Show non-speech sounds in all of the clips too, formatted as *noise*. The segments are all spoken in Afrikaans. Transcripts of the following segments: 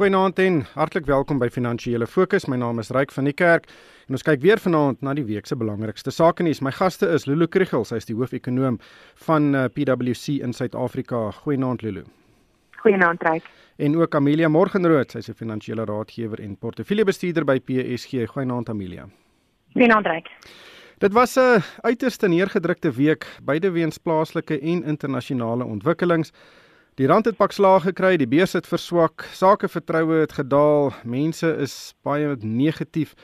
Goeienaand en hartlik welkom by Finansiële Fokus. My naam is Ryk van die Kerk en ons kyk weer vanaand na die week se belangrikste sake nuus. My gaste is Lulu Kriel, sy is die hoofekonoom van uh, PwC in Suid-Afrika. Goeienaand Lulu. Goeienaand Ryk. En ook Amelia Morgenrood, sy is 'n finansiële raadgewer en portefeuljebestuurder by PSG. Goeienaand Amelia. Goeienaand Ryk. Dit was 'n uiterste neergedrukte week, beide weens plaaslike en internasionale ontwikkelings. Die rand het pak slaag gekry, die beurs het verswak, sakevertroue het gedaal, mense is baie negatief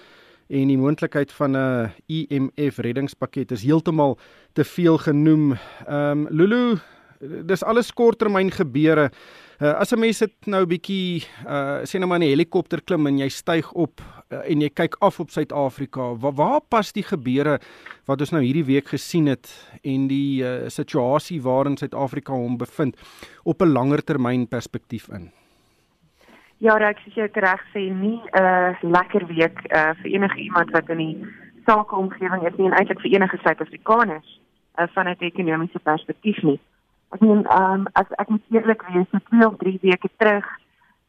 en die moontlikheid van 'n IMF reddingspakket is heeltemal te veel genoem. Ehm um, Lulu, dis alles korttermyn gebeure. Uh, as 'n mens dit nou bietjie uh sê nou maar 'n helikopter klim en jy styg op uh, en jy kyk af op Suid-Afrika, waar, waar pas die gebeure wat ons nou hierdie week gesien het en die uh, situasie waarin Suid-Afrika hom bevind op 'n langer termyn perspektief in? Ja, ek sê ek reg sê nie 'n uh, lekker week uh vir enige iemand wat in die sakeomgewing is nie en eintlik vir enige Suid-Afrikaners uh, van 'n ekonomiese perspektief nie. Ek meen, ehm um, as ek moet eerlik wees, so 2 of 3 weke terug,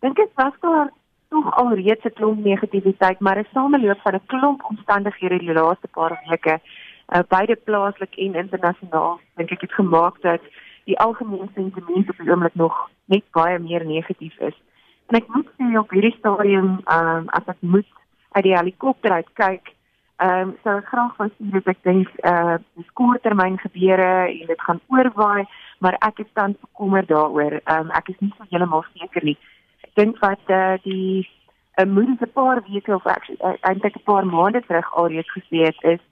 dink ek was daar tog al reeds 'n klomp negativiteit, maar 'n sameloop van 'n klomp omstandighede die laaste paar weke, uh, beide plaaslik en internasionaal, dink ek het gemaak dat die algemene sentiment op die oomblik nog net baie meer negatief is. En ek moet sê op hierdie stadium, ehm um, as ek moet uit die helikopter uit kyk, ehm um, sou ek graag van sien dat ek dink eh uh, dis korttermyn gebeure en dit gaan oorwaai maar ek is tans bekommerd daaroor. Um, ek is nie so heeltemal seker nie. Ek dink wat uh, die 'n uh, moeilike paar weke of eintlik 'n paar maande terug alreeds gesê het is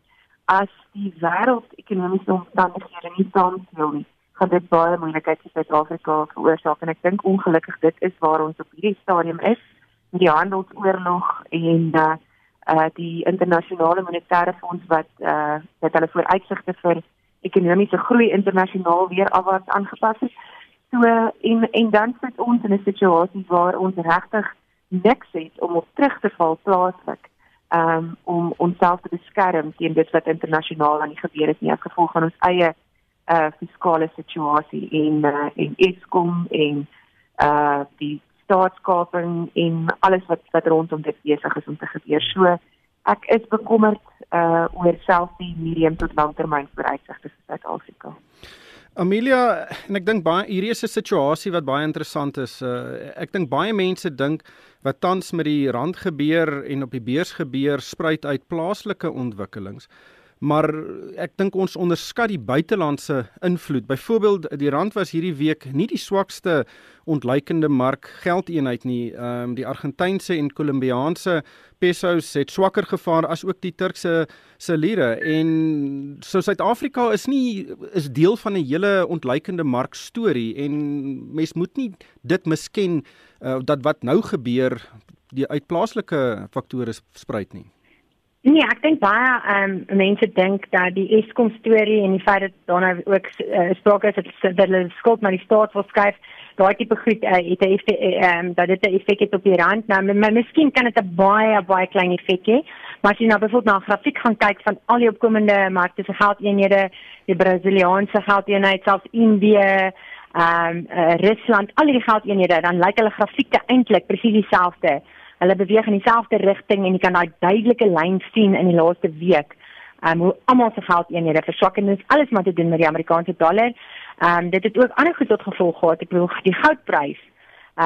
as die wêreldekonomiese omstandighede nie saamspeel nie, gaan dit baie moeilikheid vir Suid-Afrika veroorsaak en ek dink ongelukkig dit is waar ons op hierdie stadium is met die handelsoorlog en uh, uh die internasionale monetaire fonds wat uh wat hulle vooruitsigte vir ekonomiese groei internasionaal weer afwaarts aangepas het. So en en dan sit ons in 'n situasie waar ons regtig niks het om op terug te val plaaslik um, om onsself te beskerm teen dit wat internasionaal aan die gebeur het nie as gevolg van ons eie uh fiskale situasie en uh, en Eskom en uh die staatskaping en alles wat wat rondom dit besig is om te gebeur. So ek is bekommerd uh oor self die medium tot langtermyn vooruitsigte vir Suid-Afrika. Amelia, en ek dink baie hierdie is 'n situasie wat baie interessant is. Uh ek dink baie mense dink wat tans met die rand gebeur en op die beurs gebeur spruit uit plaaslike ontwikkelings maar ek dink ons onderskat die buitelandse invloed. Byvoorbeeld die rand was hierdie week nie die swakste ontleikende mark geldeenheid nie. Ehm um, die Argentynse en Kolumbiaanse pesos het swakker gevaar as ook die Turkse se lire en so Suid-Afrika is nie is deel van 'n hele ontleikende mark storie en mens moet nie dit misken uh, dat wat nou gebeur die uitplaaslike faktore spruit nie. Nee, ek dink baie ehm um, mense dink dat die Eskom storie en die feit dat daarna ook uh, sprake is dat hulle skuld na die staat wil skuif, daai tipe goed uh, het 'n ehm um, dat dit 'n effek het op die rand. Nou, maar miskien kan dit 'n baie baie klein effek hê. Maar as jy nou byvoorbeeld na 'n grafiek gaan kyk van al die opkomende markte se geldeenhede, die Brasiliaanse geldeenheid, selfs Indië, ehm um, uh, Rusland, al die geldeenhede, dan lyk hulle grafieke eintlik presies dieselfde hulle beweeg in dieselfde rigting en jy kan daai duidelike lyn sien in die laaste week. Um hoe almal se geld eenhede verswak en dit is alles wat te doen met die Amerikaanse dollar. Um dit het ook ander goed tot gevolg gehad. Ek bedoel die goudprys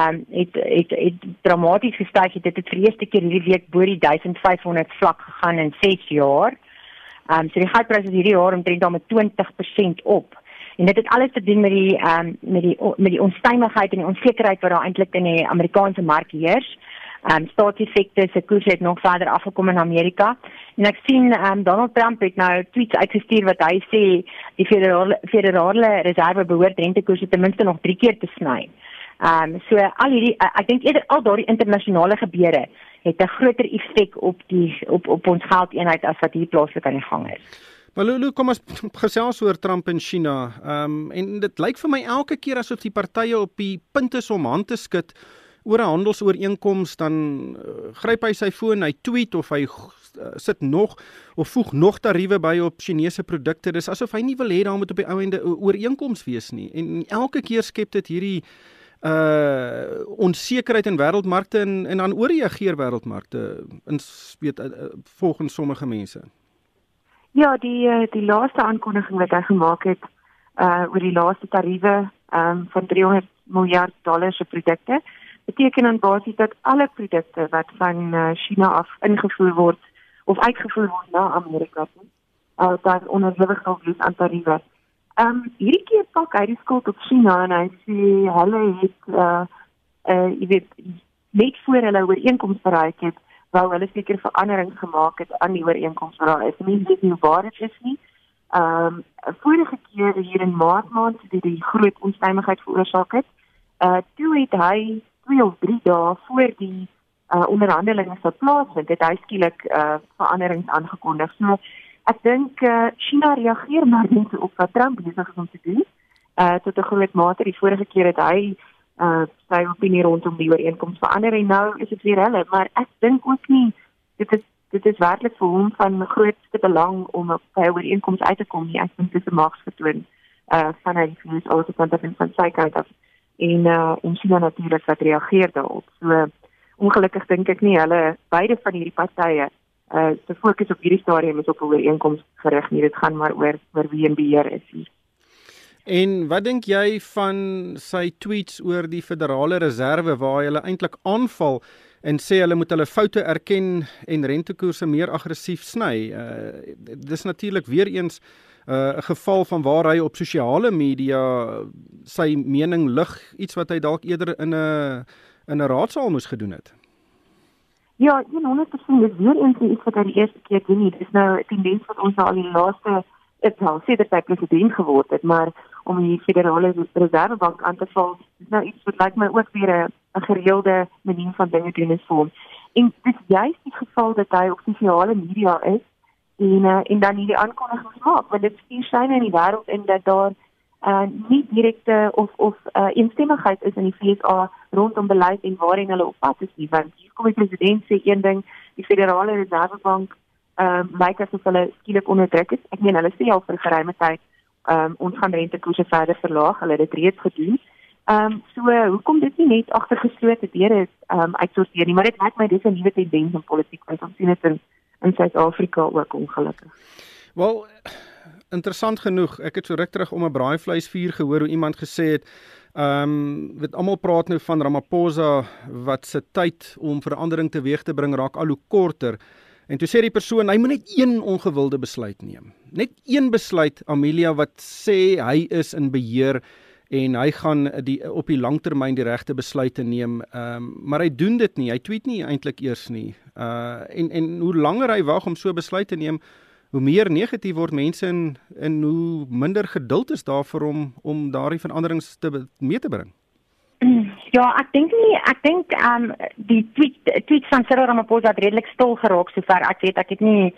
um het het het dramaties gestyg. Dit het vir die eerste keer hierdie week bo die 1500 vlak gegaan in 6 jaar. Um so die goudprys is hierdie jaar omtrent dan met 20% op. En dit het alles te doen met die um met die met die onstuimigheid en die onsekerheid wat daar eintlik in die Amerikaanse mark heers ehm um, staatseffekte se koers het nog verder afgekom in Amerika. En ek sien ehm um, Donald Trump het nou tweets uitgestuur wat hy sê die federale federale reserve behoort rentekoerse ten minste nog 3 keer te sny. Ehm um, so al hierdie ek dink eerder al daardie internasionale gebeure het 'n groter effek op die op op ons geldeenheid as wat hier plaaslik aan die gang is. Maar Lulu, kom ons *laughs* gesels oor Trump en China. Ehm um, en dit lyk vir my elke keer asof die partye op die punt is om hand te skud oor 'n handelsooreenkoms dan uh, gryp hy sy foon, hy tweet of hy uh, sit nog of voeg nog tariewe by op Chinese produkte. Dis asof hy nie wil hê daar moet op die ou ende 'n ooreenkoms wees nie. En elke keer skep dit hierdie uh onsekerheid in wêreldmarkte en en dan ooreageer wêreldmarkte in weet uh, volgens sommige mense. Ja, die die laaste aankondiging wat hy gemaak het uh oor die laaste tariewe um van 300 miljard dollar se produkte beteken dan basies dat alle produkte wat van uh, China af ingevoer word of uitgevoer word na Amerika toe, uh dan onderhewig sal wees aan tariewe. Um hierdie keer pak hy die skuld op China en hy sê hulle het uh uh weet net voor hulle ooreenkoms bereik het, wou hulle seker veranderings gemaak het aan die ooreenkoms wat daar is. Nie weet nie waar dit is nie. Um vorige keer hier in Maart maand het die groot onstuimigheid veroorsaak het. Uh toe het hy 2 of 3 dae voor die uh onderhandelinge sou plaasvind, het hy skielik uh veranderings aangekondig. So ek dink uh China reageer maar net op wat Trump besig is om te doen. Uh tot 'n groot mate die vorige keer het hy uh sy opinie rondom die ooreenkoms verander en nou is dit weer hulle, maar ek dink ook nie dit is dit is werklik vir hom van grootste belang om op sy ooreenkoms uit te kom nie. Ek dink dit is 'n magsvertoon uh van hy VS also van sy kant af en uh en China natuurlik wat reageer daarop. So ongelukkig dink ek nie hulle beide van hierdie partye uh se fokus op hierdie stadium is op 'n ooreenkoms gerig nie. Dit gaan maar oor oor wie in beheer is hier. En wat dink jy van sy tweets oor die Federale Reserve waar hy hulle eintlik aanval en sê hulle moet hulle foute erken en rentekoerse meer aggressief sny? Uh dis natuurlik weer eens 'n uh, geval van waar hy op sosiale media sy mening lig, iets wat hy dalk eerder in 'n in 'n raadsaal moes gedoen het. Ja, 100% is weer eens iets wat hy die eerste keer doen nie. Dis nou 'n tendens wat ons al die laaste sê dat hy president geword het, maar om die federale reservebank aan te val, is nou iets wat lyk my ook weer 'n gereelde manier van dinge doen is vir hom. En dit is juist die geval dat hy op sosiale media is en uh, en dan hierdie aankondigings maak want dit stuur syne in die wêreld en dat daar uh nie direkte of of uh instemmigheid is in die FSA rondom beleid en waarheen hulle op pad is nie want hier kom die president sê een ding die federale reservebank ehm uh, lyk asof hulle skielik onder druk is. Ek meen hulle sê al vir geruime tyd ehm um, ons gaan rentekoerse verder verlaag hulle het dit reeds gedoen. Ehm um, so hoekom dit nie net agter geslote deure is ehm um, uitsorteer nie maar dit lyk my dis 'n nuwe tendens in politiek want ons sien dit in in Suid-Afrika ook ongelukkig. Wel interessant genoeg, ek het so ruk terug om 'n braaivleisvuur gehoor hoe iemand gesê het, ehm um, weet almal praat nou van Ramaphosa wat se tyd om verandering teweeg te bring raak al hoe korter. En toe sê die persoon hy moet net een ongewilde besluit neem. Net een besluit Amelia wat sê hy is in beheer en hy gaan die op die langtermyn die regte besluite neem. Ehm um, maar hy doen dit nie. Hy tweet nie eintlik eers nie. Uh en en hoe langer hy wag om so besluite te neem, hoe meer negatief word mense en en hoe minder geduld is daar vir hom om daardie veranderings te mee te bring. *clears throat* Ja, ek dink nie, ek dink ehm um, die tweet tweet van Cyril Ramaphosa het redelik stil geraak sover ek weet. Ek het nie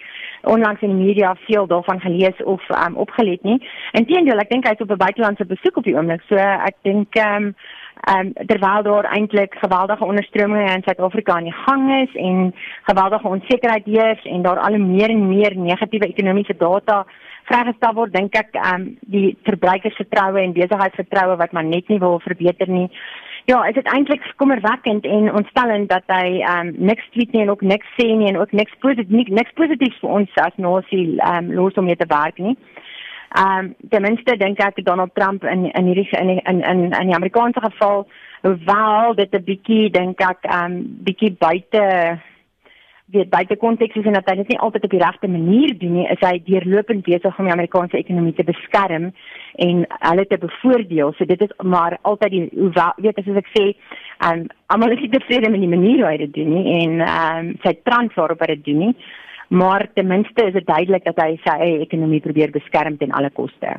onlangs in die media veel daarvan gelees of ehm um, opgelet nie. Inteendeel, ek dink hy is op 'n buitelandse besoek op die oomblik. So ek dink ehm um, ehm um, terwyl daar eintlik geweldige onderstrominge in Suid-Afrika aan die gang is en geweldige onsekerheid heers en daar al meer en meer negatiewe ekonomiese data vrygestel word, dink ek ehm um, die verbruikersvertroue en besigheidsvertroue wat maar net nie wil verbeter nie. Ja, is dit eintlik kommerwekkend en ontstellend dat hy um, niks tweet nie en ook niks sê nie en ook niks positief niks positief vir ons as nasie um, los om mee te werk nie. Ehm um, ten minste dink ek Donald Trump in in hierdie in in in in die Amerikaanse geval hoewel dit 'n bietjie dink ek ehm um, bietjie buite weet buite konteks is en dat hy dit nie altyd op die regte manier doen nie, is hy deurlopend besig om die Amerikaanse ekonomie te beskerm en hulle te bevoordeel. So dit is maar altyd die hoewel weet as ek sê, ehm um, almal is nie tevrede met die manier hoe hy dit doen nie en ehm um, sy trant waarop hy dit doen nie. Maar ten minste is dit duidelik dat hy sy eie ekonomie probeer beskerm ten alle koste.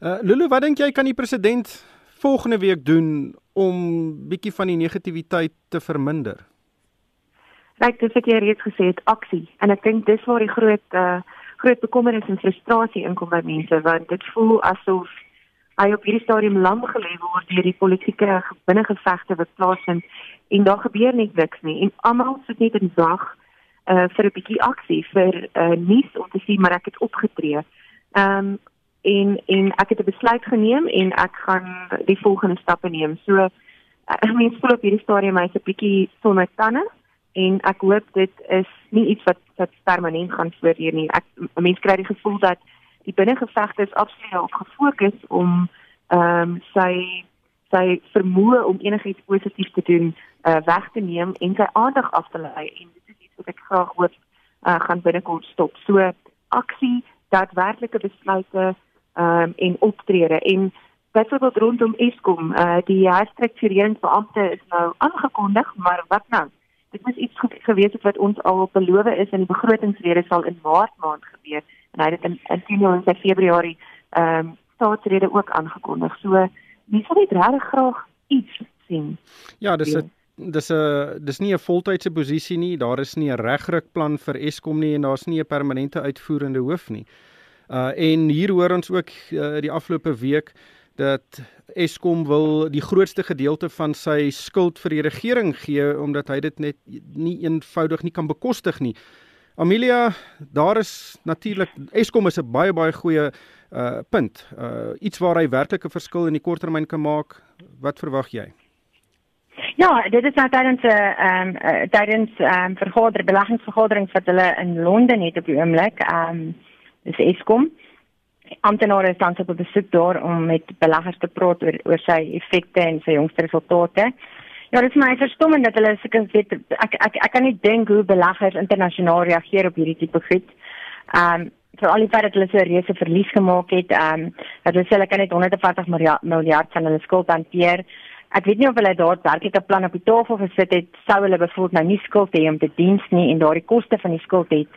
Uh Lulu, wat dink jy kan die president volgende week doen om bietjie van die negativiteit te verminder? Kyk, dis ek reeds gesê het aksie en ek dink dis waar die groot uh groot bekommernis en frustrasie inkom by mense want dit voel asof hy op hierdie stadium lam gelê word deur die politieke binnengevegte wat plaasvind en daar gebeur net niks nie en almal sit net in wag uh vir 'n bietjie aksie vir uh nuus om te sien maar ek het opgetree. Ehm um, en en ek het 'n besluit geneem en ek gaan die volgende stappe neem. So *laughs* ek meen voel op hierdie stadium hy's 'n bietjie sonder tande en ek hoop dit is nie iets wat wat permanent gaan voortduur nie. Ek mense kry die gevoel dat die binnengevegte is absoluut op gefokus om ehm um, sy sy vermoë om enigiets positief te doen uh, weg te neem en sy aandag af te lei en is wat ek graag hoop uh, gaan binnekort stop. So aksie, daadwerklike besluite um, en optrede en byvoorbeeld rondom Eskom, uh, die herstruktureringsbeampte is nou aangekondig, maar wat nou? Dit moet iets gewees het wat ons al beloof is in die begrotingsrede sal in Maart maand gebeur en hy het dit in in, in sy Februarie ehm um, staatsrede ook aangekondig. So mense wil net regtig graag iets sien. Ja, dis 'n dis 'n dis nie 'n voltydse posisie nie. Daar is nie 'n regruk plan vir Eskom nie en daar's nie 'n permanente uitvoerende hoof nie. Uh en hier hoor ons ook uh, die afgelope week dat Eskom wil die grootste gedeelte van sy skuld vir die regering gee omdat hy dit net nie eenvoudig nie kan bekostig nie. Amelia, daar is natuurlik Eskom is 'n baie baie goeie uh punt. Uh iets waar hy werklik 'n verskil in die korttermyn kan maak. Wat verwag jy? Ja, dit is nou tydens 'n ehm um, tydens ehm um, vergader beleggingsvergadering wat hulle in Londen het op die oomblik. Ehm um, dis Eskom. Amptenare is tans op 'n besoek daar om met beleggers te praat oor oor sy effekte en sy jongste resultate. Ja, dit is my verstommend dat hulle seker weet ek ek ek kan nie dink hoe beleggers internasionaal reageer op hierdie tipe goed. Ehm um, vir al die feit dat hulle so reuse verlies gemaak het, ehm um, dat hulle sê hulle kan net 150 miljard, miljard van hulle skuld hanteer. Ek weet nie of hulle daadwerklik 'n plan op die tafel gesit het sou hulle byvoorbeeld nou nie skuld hê om te diens nie en daardie koste van die skuld het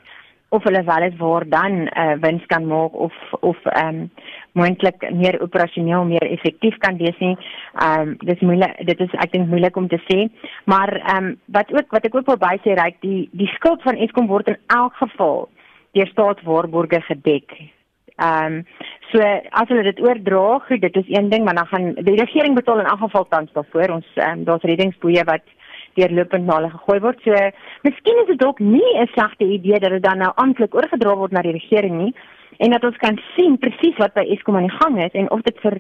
of hulle wel eens waar dan 'n uh, wins kan maak of of ehm um, moontlik meer operasioneel meer effektief kan wees nie. Ehm um, dis moeilik dit is ek dink moeilik om te sê. Maar ehm um, wat ook wat ek ook wil bysê ryk die die skuld van Eskom word in elk geval deur staatswaarborge gedek. Ehm um, so as hulle dit oordra, goed, dit is een ding, maar dan gaan die regering betaal in elk geval tans daarvoor. Ons ehm um, daar's reddingsboeie wat deurlopend na hulle gegooi word. So miskien is dit dalk nie 'n slegte idee dat dit dan nou amptelik oorgedra word na die regering nie en dat ons kan sien presies wat by Eskom aan die gang is en of dit vir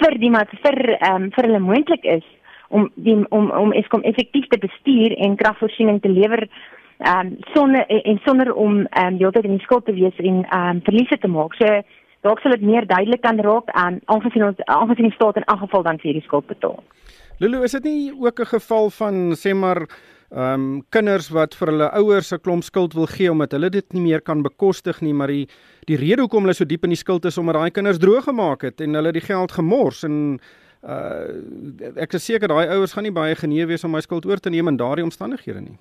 vir die maar vir ehm um, vir hulle moontlik is om die om om Eskom effektief te bestuur en kragvoorsiening te lewer um, sonder en sonder om ehm um, heeltyd in die skuld te wees en ehm um, verliese te maak. So dalk sal dit meer duidelik kan raak aan um, aangesien ons aangesien die staat in elk geval dan vir die skuld betaal. Lulu, is dit nie ook 'n geval van sê maar ehm um, kinders wat vir hulle ouers 'n klomp skuld wil gee omdat hulle dit nie meer kan bekostig nie, maar die die rede hoekom hulle so diep in die skuld is omdat daai kinders droog gemaak het en hulle die geld gemors en uh ek is seker daai ouers gaan nie baie genee wees om my skuld oor te neem in daardie omstandighede nie.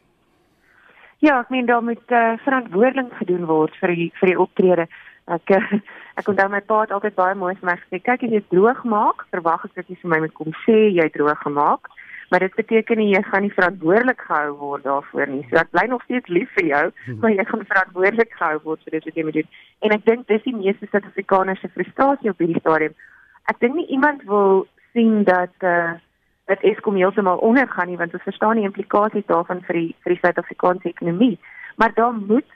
Ja, ek meen daar moet uh, verantwoordelik gedoen word vir die vir die optrede. Ek uh, ek onthou my pa het altyd baie mooi vir my gesê, kyk as jy droog maak, verwag ek dat jy vir my moet kom sê jy droog gemaak, maar dit beteken nie jy gaan nie verantwoordelik gehou word daarvoor nie. So ek bly nog steeds lief vir jou, hmm. maar jy gaan verantwoordelik gehou word vir dit wat jy moet doen. En ek dink dis die meeste Suid-Afrikaners se frustrasie op hierdie stadium. Ek dink nie iemand wil sien dat uh dat Eskom heeltemal ondergaan nie want ons verstaan die implikasies daarvan vir die vir die Suid-Afrikaanse ekonomie. Maar daar moet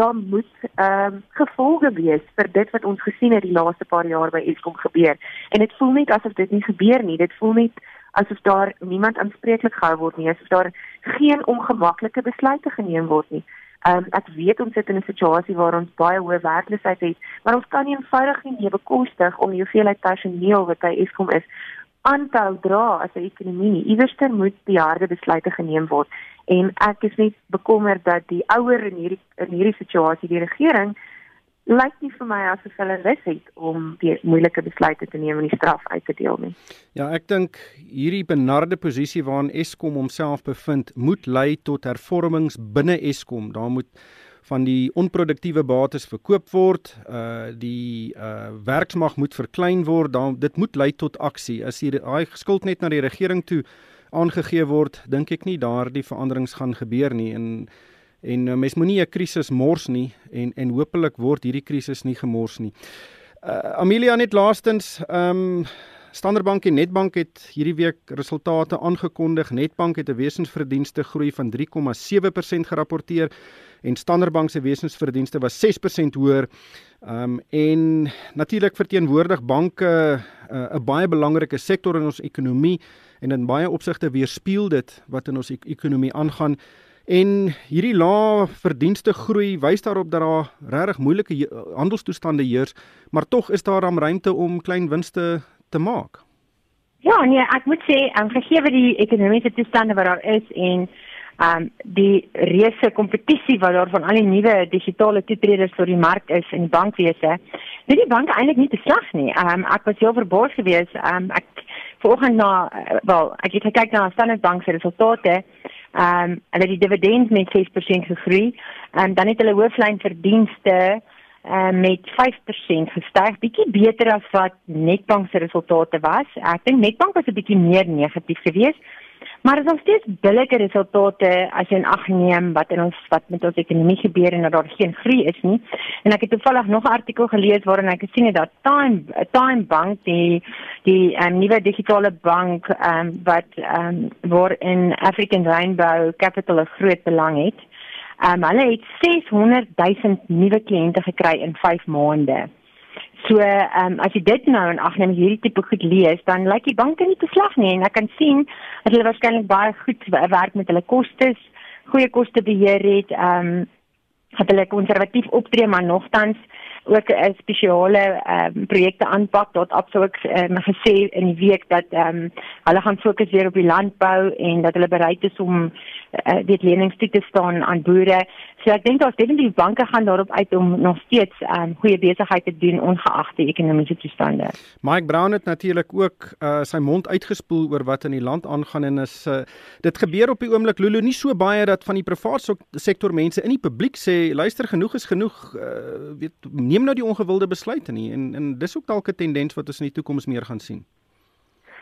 daar moet ehm um, gevolge wees vir dit wat ons gesien het die laaste paar jaar by Eskom gebeur. En dit voel net asof dit nie gebeur nie. Dit voel net asof daar niemand aanspreeklik gehou word nie. Asof daar geen ongemaklike besluite geneem word nie. Ehm um, ek weet ons sit in 'n situasie waar ons baie hoë werkloosheid het, maar ons kan nie eenvoudig nie bekostig om die hoeveelheid personeel wat by Eskom is aanhou dra as 'n ekonomie. Iewerster moet die harde besluite geneem word en ek is net bekommerd dat die ouer in hierdie in hierdie situasie die regering lyk nie vir my asof hulle lus het om die moeilike besluite te neem en die straf uit te deel nie. Ja, ek dink hierdie benarde posisie waarin Eskom homself bevind, moet lei tot hervormings binne Eskom. Daar moet van die onproduktiewe bates verkoop word, uh die uh werksmag moet verklein word, dan dit moet lei tot aksie. As hier daai skuld net na die regering toe aangegee word, dink ek nie daardie veranderings gaan gebeur nie en en uh, mens moenie 'n krisis mors nie en en hopelik word hierdie krisis nie gemors nie. Uh Amelia net laastens, ehm um, Standard Bank en Nedbank het hierdie week resultate aangekondig. Nedbank het 'n wesensverdienste groei van 3,7% gerapporteer en Standard Bank se wesensverdienste was 6% hoër. Ehm um, en natuurlik verteenwoordig banke 'n uh, baie belangrike sektor in ons ekonomie en in baie opsigte weerspieël dit wat in ons ek ekonomie aangaan. En hierdie lae verdienste groei wys daarop dat daar regtig moeilike handelstoestande heers, maar tog is daar 'n ruimte om klein winste te maak. Ja, nee, ek moet sê, um, gegee wat die ekonomiese toestande wat daar is en um die reuse kompetisie wat daar van al die nuwe digitale toetreders vir die mark is in die bankwese, het die banke eintlik nie te slag nie. Um ek was heel verbaas geweest. Um ek vanoggend na uh, wel, ek het gekyk na Standard Bank se resultate. Um hulle het die dividend met 6% gegroei en dan het hulle hooflyn verdienste uh, met 5% gestyg, bietjie beter as wat Netbank se resultate was. Ek dink Netbank was 'n bietjie meer negatief geweest, maar dit is steeds billike resultate as jy in ag neem wat in ons wat met ons ekonomie gebeur en dat daar geen groei is nie. En ek het toevallig nog 'n artikel gelees waarin ek gesien het dat Time Time Bank die die um, nuwe digitale bank um, wat um, waar in African Rainbow Capital 'n groot belang het Um, hulle het 600 000 nuwe kliënte gekry in 5 maande. So, ehm um, as jy dit nou in ag neem hierdie tipe goed lees, dan lyk die banke nie te slag nie. En ek kan sien dat hulle waarskynlik baie goed werk met hulle kostes, goeie kostebeheer het, ehm um, het hulle konservatief optree maar nogtans ook 'n spesiale ehm um, projekte aanpak tot absoluut um, gesê in die week dat ehm um, hulle gaan fokus weer op die landbou en dat hulle bereid is om uh, dit lenings toe te staan aan boere. So ek dink daar's definitief banke gaan daarop uit om nog steeds ehm um, goeie besigheid te doen ongeag die ekonomiese toestande. Mike Brown het natuurlik ook uh, sy mond uitgespoel oor wat in die land aangaan en is uh, dit gebeur op die oomblik Lulu nie so baie dat van die private sektor mense in die publiek sê luister genoeg is genoeg uh, weet neem nou die ongewilde besluite nie en en dis ook dalk 'n tendens wat ons in die toekoms meer gaan sien.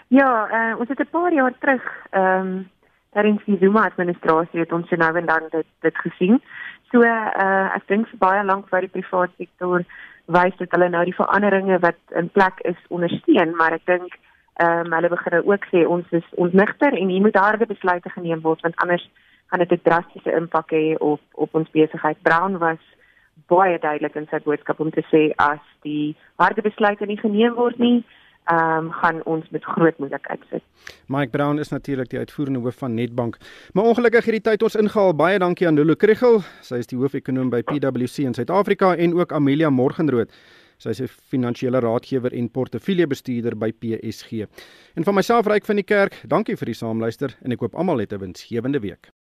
Ja, uh, ons het 'n paar jaar terug ehm um, daarin die Zuma administrasie het ons nou en dan dit dit gesien. So uh ek dink vir baie lank vir die private sektor wys dit hulle nou die veranderinge wat in plek is ondersteun, maar ek dink ehm um, hulle begin nou ook sê ons is ons nigter en hier moet harde besluite geneem word want anders gaan dit 'n drastiese impak hê op op ons besigheid. Brown was baie duidelik in sy boodskap om te sê as die harde besluite nie geneem word nie, ehm um, gaan ons met groot moeilikheid sit. Mike Brown is natuurlik die uitvoerende hoof van Netbank. Maar ongelukkig hierdie tyd ons ingehaal. Baie dankie aan Lulu Kriel. Sy is die hoofekonoom by PwC in Suid-Afrika en ook Amelia Morgenrood. Sy is 'n finansiële raadgewer en portefeuljebestuurder by PSG. En van myself ryk van die kerk, dankie vir die saamluister en ek hoop almal het 'n winsgewende week.